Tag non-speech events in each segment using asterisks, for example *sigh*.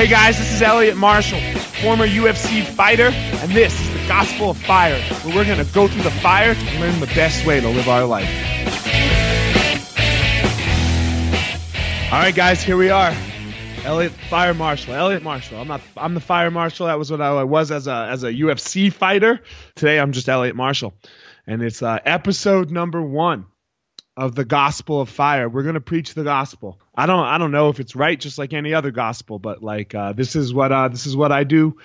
Hey guys, this is Elliot Marshall, former UFC fighter, and this is the Gospel of Fire, where we're going to go through the fire to learn the best way to live our life. All right, guys, here we are. Elliot Fire Marshall. Elliot Marshall. I'm not. I'm the Fire Marshal. That was what I was as a as a UFC fighter. Today, I'm just Elliot Marshall, and it's uh, episode number one of the gospel of fire. We're gonna preach the gospel. I don't I don't know if it's right, just like any other gospel, but like uh, this is what uh, this is what I do.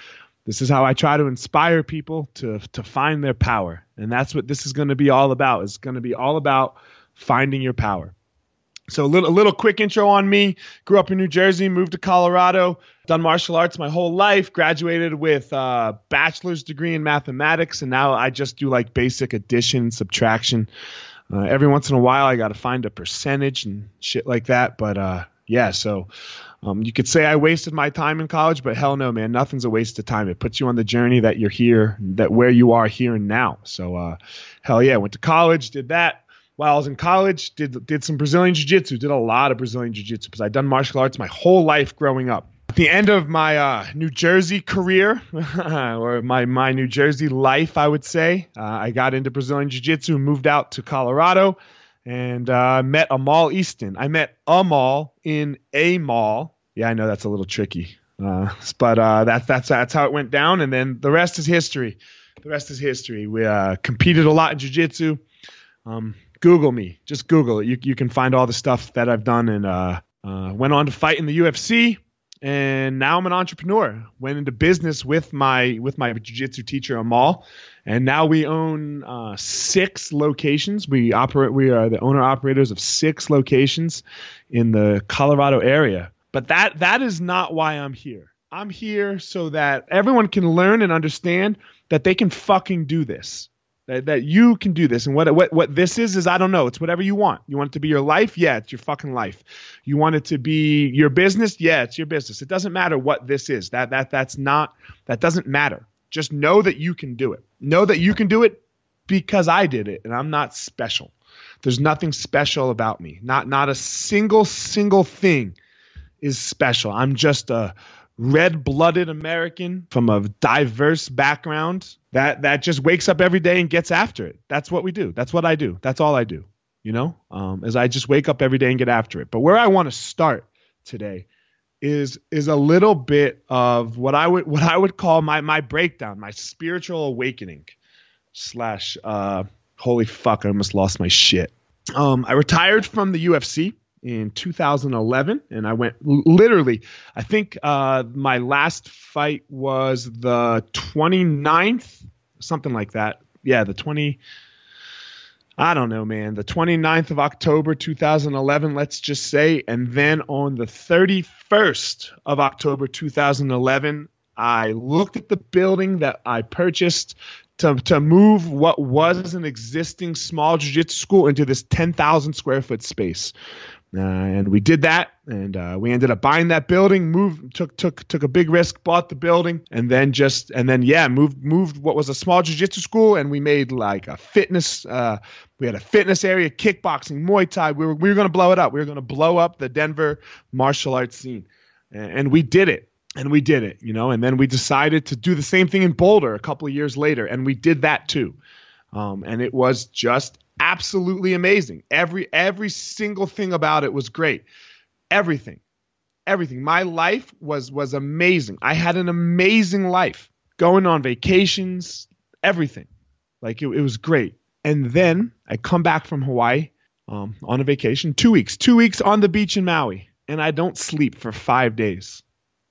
This is how I try to inspire people to to find their power, and that's what this is going to be all about. It's going to be all about finding your power. So a little a little quick intro on me. Grew up in New Jersey, moved to Colorado, done martial arts my whole life. Graduated with a bachelor's degree in mathematics, and now I just do like basic addition, subtraction. Uh, every once in a while, I got to find a percentage and shit like that. But uh, yeah, so um, you could say I wasted my time in college, but hell no, man, nothing's a waste of time. It puts you on the journey that you're here, that where you are here and now. So uh, hell yeah, I went to college, did that. While I was in college, did did some Brazilian jiu-jitsu, did a lot of Brazilian jiu-jitsu because I'd done martial arts my whole life growing up the end of my uh, New Jersey career, *laughs* or my, my New Jersey life, I would say, uh, I got into Brazilian Jiu Jitsu, moved out to Colorado, and uh, met Amal Easton. I met Amal in a mall. Yeah, I know that's a little tricky, uh, *laughs* but uh, that's that's that's how it went down. And then the rest is history. The rest is history. We uh, competed a lot in Jiu Jitsu. Um, Google me, just Google it. You you can find all the stuff that I've done, and went on to fight in the UFC and now I'm an entrepreneur. Went into business with my with my jiu-jitsu teacher Amal, and now we own uh, six locations. We operate. We are the owner operators of six locations in the Colorado area. But that that is not why I'm here. I'm here so that everyone can learn and understand that they can fucking do this that, that you can do this. And what what what this is is I don't know. It's whatever you want. You want it to be your life? Yeah it's your fucking life. You want it to be your business? Yeah it's your business. It doesn't matter what this is. That that that's not that doesn't matter. Just know that you can do it. Know that you can do it because I did it and I'm not special. There's nothing special about me. Not not a single single thing is special. I'm just a red-blooded American from a diverse background that that just wakes up every day and gets after it. That's what we do. That's what I do. That's all I do. You know, um, is I just wake up every day and get after it. But where I want to start today is is a little bit of what I would *laughs* what I would call my my breakdown, my spiritual awakening slash uh, holy fuck, I almost lost my shit. Um, I retired from the UFC in 2011, and I went literally. I think uh, my last fight was the 29th, something like that. Yeah, the 20. I don't know, man. The 29th of October 2011, let's just say. And then on the 31st of October 2011, I looked at the building that I purchased to, to move what was an existing small jiu-jitsu school into this 10,000 square foot space. Uh, and we did that, and uh, we ended up buying that building. Moved, took took took a big risk, bought the building, and then just and then yeah, moved moved what was a small jiu-jitsu school, and we made like a fitness. Uh, we had a fitness area, kickboxing, Muay Thai. We were we were gonna blow it up. We were gonna blow up the Denver martial arts scene, and, and we did it. And we did it, you know. And then we decided to do the same thing in Boulder a couple of years later, and we did that too. Um, and it was just absolutely amazing. Every every single thing about it was great. Everything. Everything. My life was was amazing. I had an amazing life. Going on vacations, everything. Like it, it was great. And then I come back from Hawaii um, on a vacation, two weeks, two weeks on the beach in Maui, and I don't sleep for five days.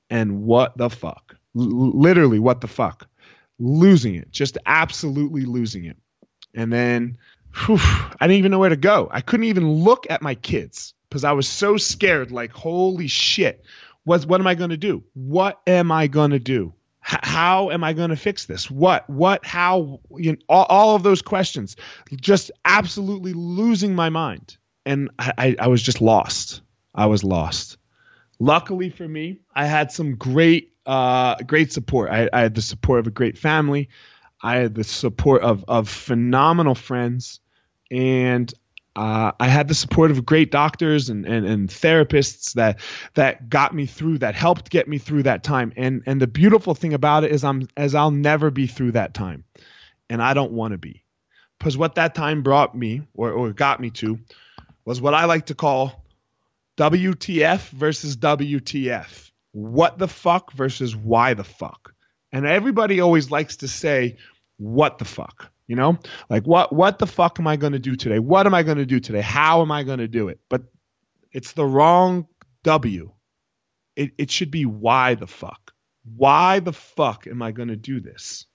And what the fuck? L- literally, what the fuck? Losing it, just absolutely losing it. And then whew, I didn't even know where to go. I couldn't even look at my kids because I was so scared. Like, holy shit, what what am I going to do? What am I going to do? H- how am I going to fix this? What what how? You know, all, all of those questions, just absolutely losing my mind, and I, I, I was just lost. I was lost. Luckily for me, I had some great uh, great support. I, I had the support of a great family. I had the support of of phenomenal friends and uh, I had the support of great doctors and, and, and therapists that that got me through that helped get me through that time. And and the beautiful thing about it is I'm as I'll never be through that time and I don't want to be. Because what that time brought me or, or got me to was what I like to call WTF versus WTF what the fuck versus why the fuck. And everybody always likes to say what the fuck you know, like what what the fuck am I going to do today? What am I going to do today? How am I going to do it? But it's the wrong W. It it should be why the fuck. Why the fuck am I going to do this?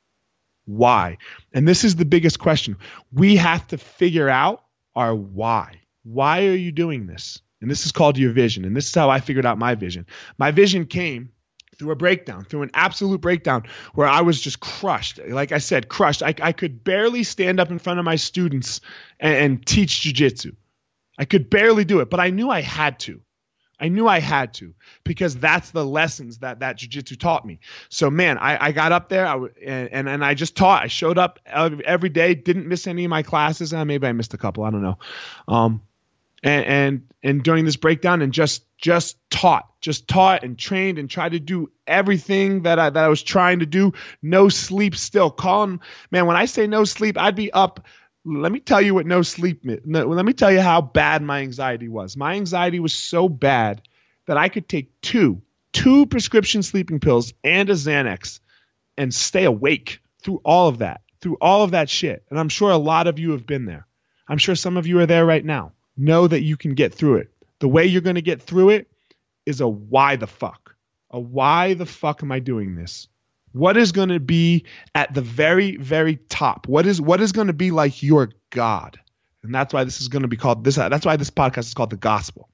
Why? And this is the biggest question. We have to figure out our why. Why are you doing this? And this is called your vision. And this is how I figured out my vision. My vision came through a breakdown, through an absolute breakdown where I was just crushed. Like I said, crushed. I, I could barely stand up in front of my students and, and teach jujitsu. I could barely do it, but I knew I had to. I knew I had to because that's the lessons that that jujitsu taught me. So man, I, I got up there I, and, and and I just taught. I showed up every day, didn't miss any of my classes. Uh, maybe I missed a couple. I don't know. Um, and and and during this breakdown and just just taught just taught and trained and tried to do everything that I that I was trying to do. No sleep still. Calling man when I say no sleep I'd be up. Let me tell you what no sleep let me tell you how bad my anxiety was. My anxiety was so bad that I could take two two prescription sleeping pills and a Xanax and stay awake through all of that through all of that shit. And I'm sure a lot of you have been there. I'm sure some of you are there right now know that you can get through it. The way you're going to get through it is a why the fuck. A why the fuck am I doing this? What is going to be at the very very top? What is what is going to be like your God? And that's why this is going to be called this that's why this podcast is called the gospel.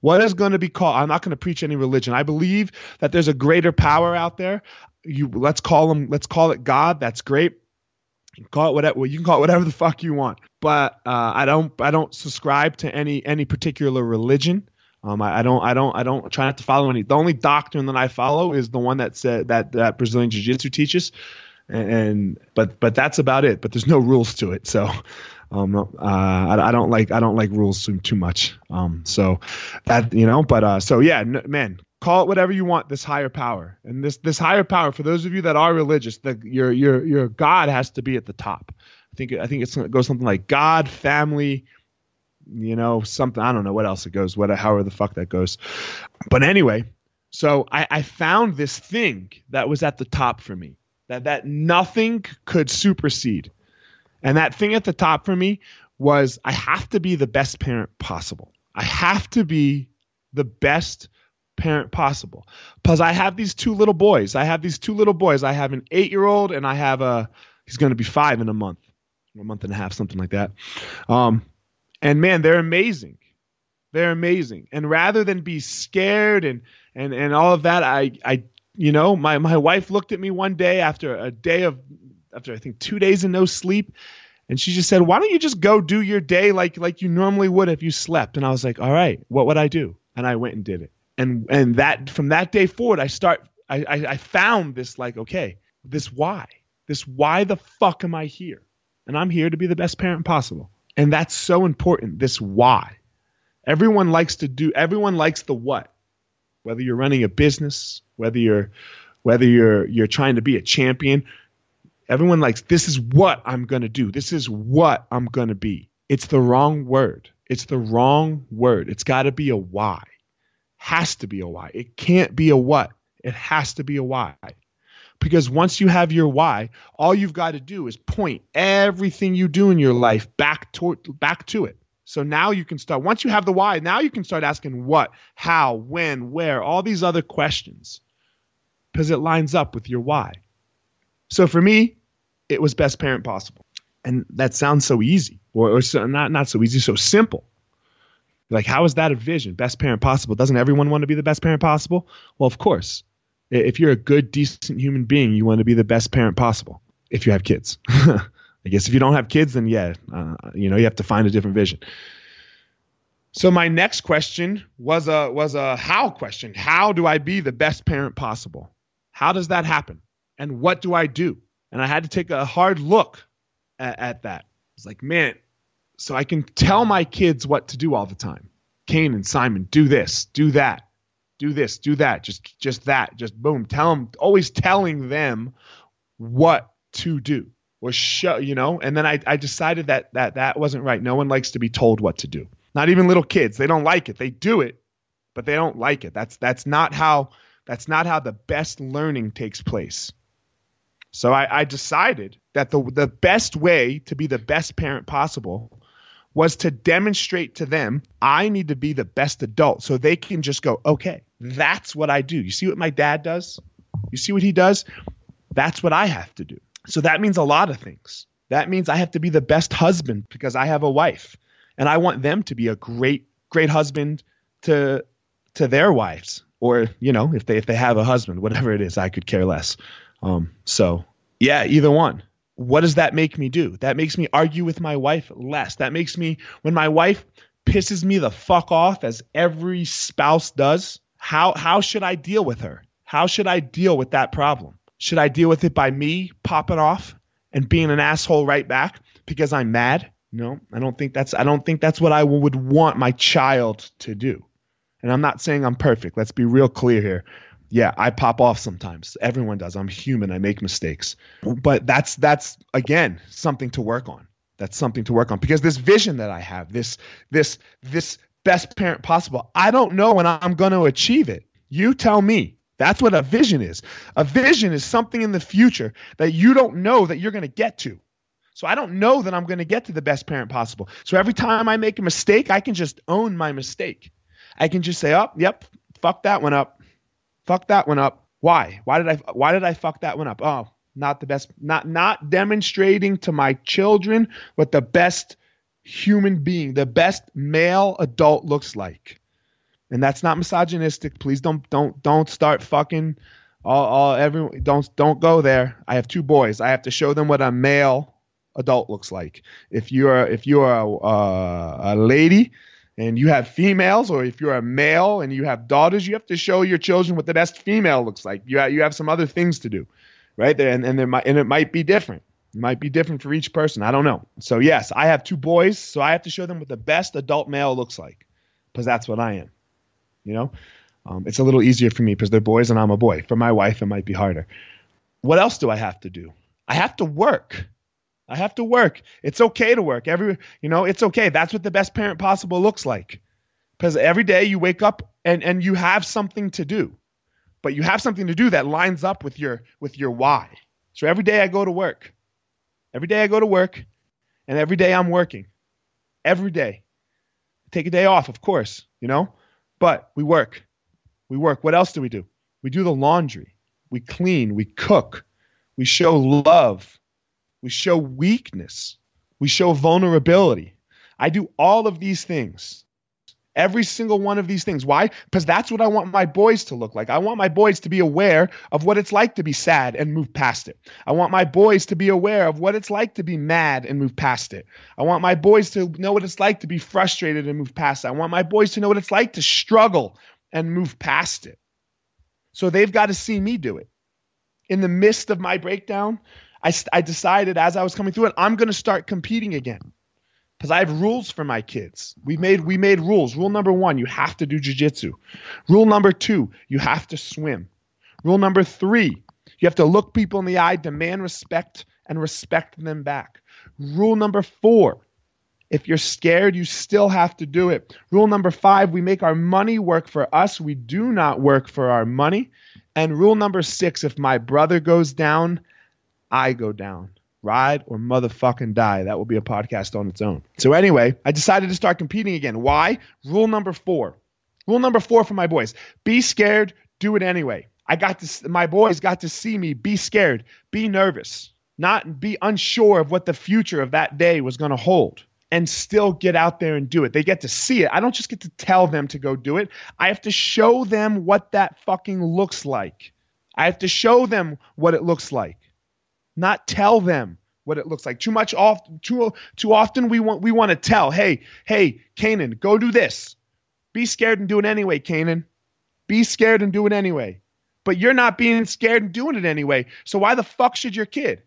What is going to be called I'm not going to preach any religion. I believe that there's a greater power out there. You let's call them let's call it God. That's great. You can call it whatever you can call it whatever the fuck you want but uh, I don't I don't subscribe to any any particular religion. Um, I, I, don't I don't I don't try not to follow any. The only doctrine that I follow is the one that said that that Brazilian Jiu Jitsu teaches, and, and, but but that's about it. But there's no rules to it, so. Um, uh, I, I don't like I don't like rules too, too much. Um, so that you know, but uh, so yeah, n- man, call it whatever you want. This higher power and this this higher power for those of you that are religious, the, your your your God has to be at the top. I think I think it goes something like God, family, you know, something. I don't know what else it goes. What however the fuck that goes. But anyway, so I, I found this thing that was at the top for me that that nothing could supersede, and that thing at the top for me was I have to be the best parent possible. I have to be the best parent possible because I have these two little boys. I have these two little boys. I have an eight year old and I have a he's going to be five in a month a month and a half, something like that. Um, and man, they're amazing. They're amazing. And rather than be scared and and and all of that, I I you know my my wife looked at me one day after a day of after I think two days of no sleep, and she just said, "Why don't you just go do your day like like you normally would if you slept?" And I was like, "All right, what would I do?" And I went and did it. And and that from that day forward, I start I I, I found this like okay, this why, this why the fuck am I here? and I'm here to be the best parent possible. And that's so important. This why. Everyone likes to do everyone likes the what. Whether you're running a business, whether you're whether you're you're trying to be a champion, everyone likes this is what I'm going to do. This is what I'm going to be. It's the wrong word. It's the wrong word. It's got to be a why. Has to be a why. It can't be a what. It has to be a why. Because once you have your why, all you've got to do is point everything you do in your life back to back to it. So now you can start once you have the why, now you can start asking what, how, when, where, all these other questions. Because it lines up with your why. So for me, it was best parent possible. And that sounds so easy, or, or so, not not so easy, so simple. Like, how is that a vision? Best parent possible. Doesn't everyone want to be the best parent possible? Well, of course if you're a good, decent human being, you want to be the best parent possible. If you have kids, *laughs* I guess if you don't have kids, then yeah, uh, you know you have to find a different vision. So my next question was a was a how question. How do I be the best parent possible? How does that happen? And what do I do? And I had to take a hard look at, at that. It's like, man, so I can tell my kids what to do all the time. Cain and Simon, do this, do that, do this, do that, just just that, just boom. Tell them, always telling them what to do or show, you know. And then I, I decided that that that wasn't right. No one likes to be told what to do. Not even little kids. They don't like it. They do it, but they don't like it. That's that's not how that's not how the best learning takes place. So I, I decided that the the best way to be the best parent possible was to demonstrate to them I need to be the best adult so they can just go, okay, that's what I do. You see what my dad does? You see what he does? That's what I have to do. So that means a lot of things. That means I have to be the best husband because I have a wife and I want them to be a great great husband to to their wives or you know if they if they have a husband whatever it is I could care less. Um so yeah, either one what does that make me do? That makes me argue with my wife less. That makes me, when my wife pisses me the fuck off, as every spouse does, how, how should I deal with her? How should I deal with that problem? Should I deal with it by me popping off and being an asshole right back because I'm mad? No, I don't think that's I don't think that's what I would want my child to do. And I'm not saying I'm perfect. Let's be real clear here yeah, I pop off sometimes. Everyone does. I'm human. I make mistakes. But that's that's again something to work on. That's something to work on because this vision that I have, this this this best parent possible, I don't know when I'm going to achieve it. You tell me. That's what a vision is. A vision is something in the future that you don't know that you're going to get to. So I don't know that I'm going to get to the best parent possible. So every time I make a mistake, I can just own my mistake. I can just say, "Oh, yep, fuck that one up. Fuck that one up. Why? Why did I why did I fuck that one up? Oh, not the best not not demonstrating to my children what the best human being, the best male adult looks like. And that's not misogynistic. Please don't don't don't start fucking all, all everyone don't don't go there. I have two boys. I have to show them what a male adult looks like. If you're if you're a, a, a lady, and you have females, or if you're a male and you have daughters, you have to show your children what the best female looks like. You have, you have some other things to do, right? And and there might and it might be different. It might be different for each person. I don't know. So yes, I have two boys, so I have to show them what the best adult male looks like, because that's what I am. You know, um, it's a little easier for me because they're boys and I'm a boy. For my wife, it might be harder. What else do I have to do? I have to work. I have to work. It's okay to work. Every, you know, it's okay. That's what the best parent possible looks like. Because every day you wake up and and you have something to do. But you have something to do that lines up with your with your why. So every day I go to work. Every day I go to work and every day I'm working. Every day. Take a day off, of course, you know? But we work. We work. What else do we do? We do the laundry. We clean, we cook. We show love we show weakness. We show vulnerability. I do all of these things. Every single one of these things. Why? Because that's what I want my boys to look like. I want my boys to be aware of what it's like to be sad and move past it. I want my boys to be aware of what it's like to be mad and move past it. I want my boys to know what it's like to be frustrated and move past it. I want my boys to know what it's like to struggle and move past it. So they've got to see me do it. In the midst of my breakdown, I, I decided as I was coming through it, I'm going to start competing again because I have rules for my kids. We made we made rules. Rule number one, you have to do jujitsu. Rule number two, you have to swim. Rule number three, you have to look people in the eye, demand respect, and respect them back. Rule number four, if you're scared, you still have to do it. Rule number five, we make our money work for us. We do not work for our money. And rule number six, if my brother goes down, I go down. Ride or motherfucking die. That will be a podcast on its own. So, anyway, I decided to start competing again. Why? Rule number four. Rule number four for my boys be scared, do it anyway. I got to, my boys got to see me be scared, be nervous, not be unsure of what the future of that day was going to hold and still get out there and do it. They get to see it. I don't just get to tell them to go do it. I have to show them what that fucking looks like. I have to show them what it looks like not tell them what it looks like. Too much off too too often we want we want to tell, hey, hey, Canaan, go do this. Be scared and do it anyway, Canaan. Be scared and do it anyway. But you're not being scared and doing it anyway. So why the fuck should your kid?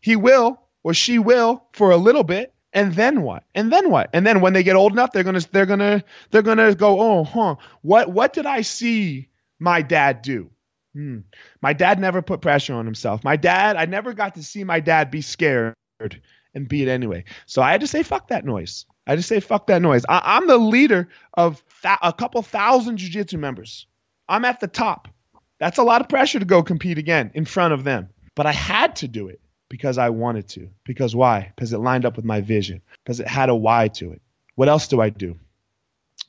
He will or she will for a little bit, And then what? And then what? And then when they get old enough, they're gonna they're gonna they're gonna go, oh, huh? What what did I see my dad do? Hmm. My dad never put pressure on himself. My dad, I never got to see my dad be scared and be it anyway. So I had to say fuck that noise. I just say fuck that noise. I, am the leader of th- a couple thousand jujitsu members. I'm at the top. That's a lot of pressure to go compete again in front of them. But I had to do it because I wanted to. Because why? Because it lined up with my vision. Because it had a why to it. What else do I do?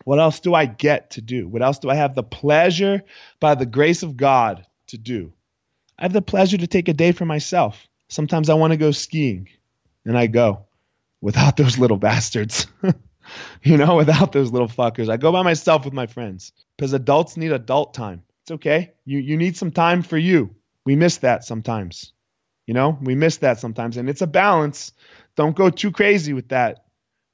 What else do I get to do? What else do I have the pleasure, by the grace of God, to do? I have the pleasure to take a day for myself. Sometimes I want to go skiing, and I go without *laughs* those little bastards. *laughs* you know, without those little fuckers. I go by myself with my friends because adults need adult time. It's okay. You you need some time for you. We miss that sometimes. You know, we miss that sometimes, and it's a balance. Don't go too crazy with that.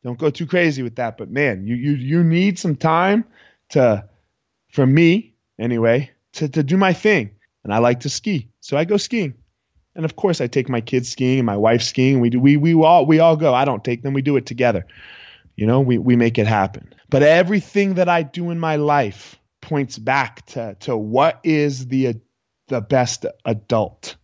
Don't go too crazy with that. But man, you you you need some time to, for me anyway, to to do my thing. And I like to ski, so I go skiing. And of course, I take my kids skiing and my wife skiing. We do we we all we all go. I don't take them. We do it together. You know, we we make it happen. But everything that I do in my life points back to to what is the the best adult.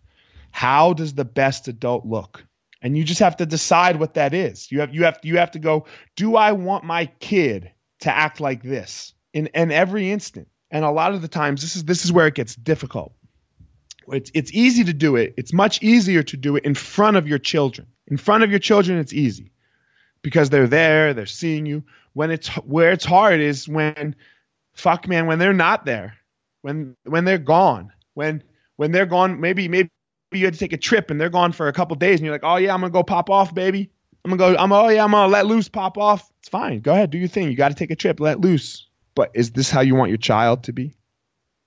How does the best adult look? And you just have to decide what that is. You have you have you have to go, do I want my kid to act like this in, in every instant? And a lot of the times this is this is where it gets difficult. It's it's easy to do it. It's much easier to do it in front of your children. In front of your children it's easy because they're there, they're seeing you. When it's where it's hard is when fuck man when they're not there. When when they're gone. When when they're gone maybe maybe you had to take a trip and they're gone for a couple days and you're like, oh yeah, I'm gonna go pop off, baby. I'm gonna go. I'm oh yeah, I'm gonna let loose, pop off. It's fine. Go ahead, do your thing. You got to take a trip, let loose. But is this how you want your child to be?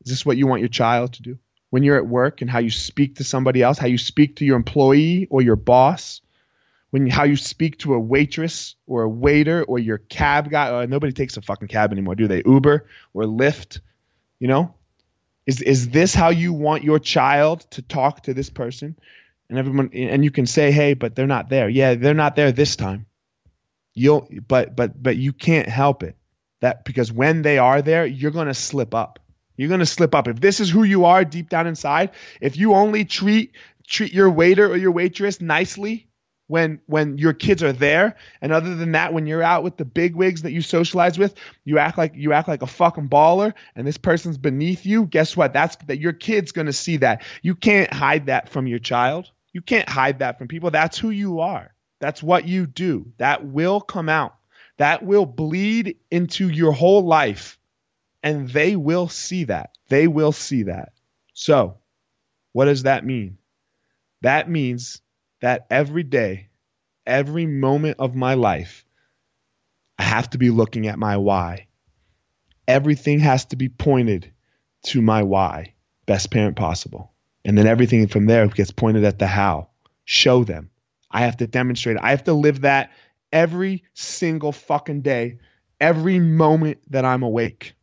Is this what you want your child to do when you're at work and how you speak to somebody else, how you speak to your employee or your boss, when how you speak to a waitress or a waiter or your cab guy? Oh, nobody takes a fucking cab anymore, do they? Uber or Lyft, you know? Is is this how you want your child to talk to this person? And everyone and you can say, "Hey, but they're not there." Yeah, they're not there this time. You'll but but but you can't help it. That because when they are there, you're going to slip up. You're going to slip up. If this is who you are deep down inside, if you only treat treat your waiter or your waitress nicely, when when your kids are there. And other than that when you're out with the big wigs that you socialize with you act like you act like a fucking baller and this person's beneath you guess what? That's that your kid's going to see that. You can't hide that from your child. You can't hide that from people. That's who you are. That's what you do. That will come out. That will bleed into your whole life. And they will see that. They will see that. So what does that mean? That means that every day, every moment of my life, I have to be looking at my why. Everything has to be pointed to my why, best parent possible. And then everything from there gets pointed at the how. Show them. I have to demonstrate. I have to live that every single fucking day, every moment that I'm awake.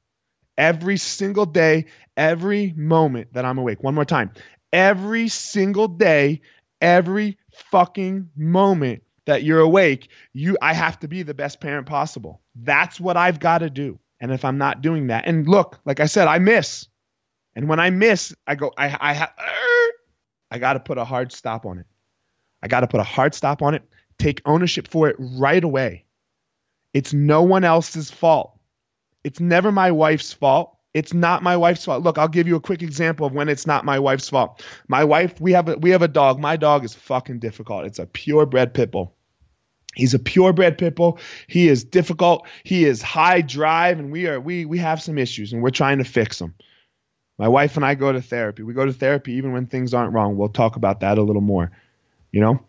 Every single day, every moment that I'm awake. One more time. Every single day, every fucking moment that you're awake, you I have to be the best parent possible. That's what I've got to do. And if I'm not doing that, and look, like I said, I miss. And when I miss, I go, I I have I got to put a hard stop on it. I got to put a hard stop on it. Take ownership for it right away. It's no one else's fault. It's never my wife's fault. It's not my wife's fault. Look, I'll give you a quick example of when it's not my wife's fault. My wife, we have a, we have a dog. My dog is fucking difficult. It's a purebred pit bull. He's a purebred pit bull. He is difficult. He is high drive, and we are we we have some issues, and we're trying to fix them. My wife and I go to therapy. We go to therapy even when things aren't wrong. We'll talk about that a little more, you know.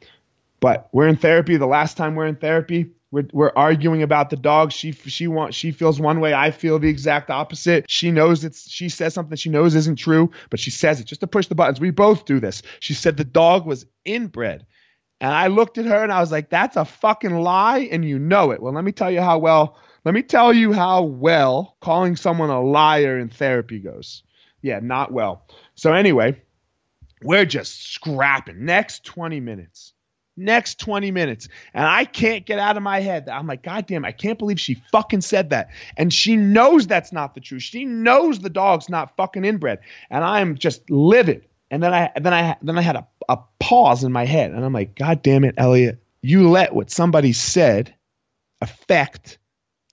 But we're in therapy. The last time we're in therapy, we're, we're arguing about the dog. She she wants she feels one way. I feel the exact opposite. She knows it's she says something she knows isn't true, but she says it just to push the buttons. We both do this. She said the dog was inbred. And I looked at her and I was like, that's a fucking lie and you know it. Well, let me tell you how well let me tell you how well calling someone a liar in therapy goes. Yeah, not well. So anyway, we're just scrapping. Next 20 minutes next 20 minutes. And I can't get out of my head. That I'm like, God damn, I can't believe she fucking said that. And she knows that's not the truth. She knows the dog's not fucking inbred. And I'm just livid. And then I then I then I had a, a pause in my head. And I'm like, God damn it, Elliot. You let what somebody said affect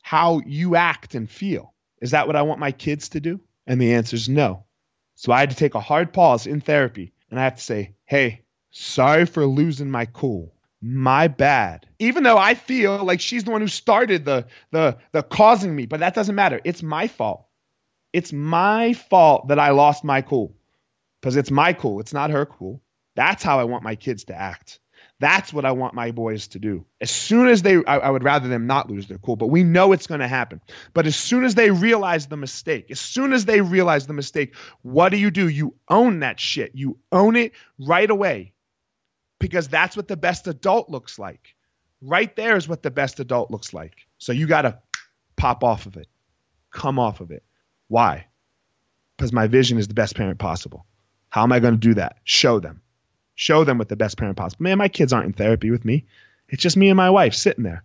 how you act and feel. Is that what I want my kids to do? And the answer is no. So I had to take a hard pause in therapy and I have to say, hey, sorry for losing my cool. My bad. Even though I feel like she's the one who started the the the causing me, but that doesn't matter. It's my fault. It's my fault that I lost my cool. Because it's my cool. It's not her cool. That's how I want my kids to act. That's what I want my boys to do. As soon as they, I, I would rather them not lose their cool, but we know it's going to happen. But as soon as they realize the mistake, as soon as they realize the mistake, what do you do? You own that shit. You own it right away because that's what the best adult looks like. Right there is what the best adult looks like. So you got to pop off of it, come off of it. Why? Because my vision is the best parent possible. How am I going to do that? Show them show them what the best parent possible. Man, my kids aren't in therapy with me. It's just me and my wife sitting there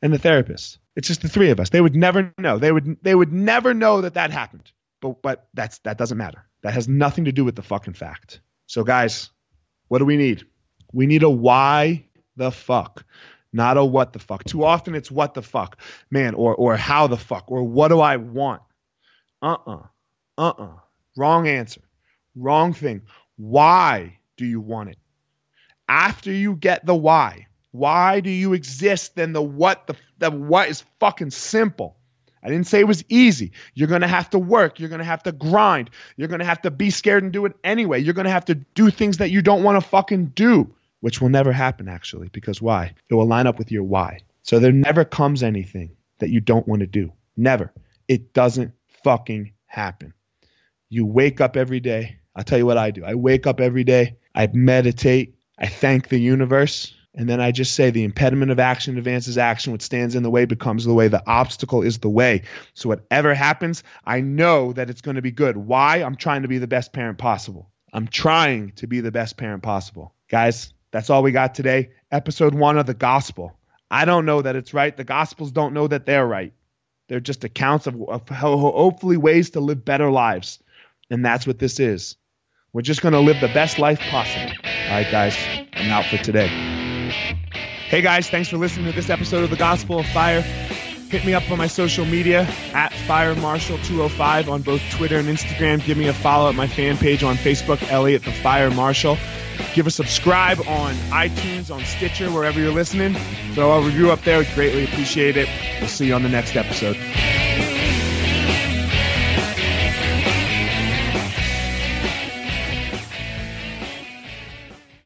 and the therapist. It's just the three of us. They would never know. They would they would never know that that happened. But but that's that doesn't matter. That has nothing to do with the fucking fact. So guys, what do we need? We need a why the fuck, not a what the fuck. Too often it's what the fuck, man, or or how the fuck, or what do I want? Uh-uh. Uh-uh. Wrong answer. Wrong thing. Why do you want it? After you get the why, why do you exist? Then the what, the, the what is fucking simple. I didn't say it was easy. You're going to have to work. You're going to have to grind. You're going to have to be scared and do it anyway. You're going to have to do things that you don't want to fucking do, which will never happen actually. Because why? It will line up with your why. So there never comes anything that you don't want to do. Never. It doesn't fucking happen. You wake up every day. I'll tell you what I do. I wake up every day. I meditate, I thank the universe, and then I just say the impediment of action advances action. What stands in the way becomes the way. The obstacle is the way. So whatever happens, I know that it's going to be good. Why? I'm trying to be the best parent possible. I'm trying to be the best parent possible. Guys, that's all we got today. Episode one of the gospel. I don't know that it's right. The gospels don't know that they're right. They're just accounts of, of hopefully ways to live better lives. And that's what this is. We're just going to live the best life possible. All right, guys, I'm out for today. Hey, guys, thanks for listening to this episode of The Gospel of Fire. Hit me up on my social media at FireMarshal205 on both Twitter and Instagram. Give me a follow at my fan page on Facebook, Elliot the Fire Marshal. Give a subscribe on iTunes, on Stitcher, wherever you're listening. Throw a review up there. Greatly appreciate it. We'll see you on the next episode.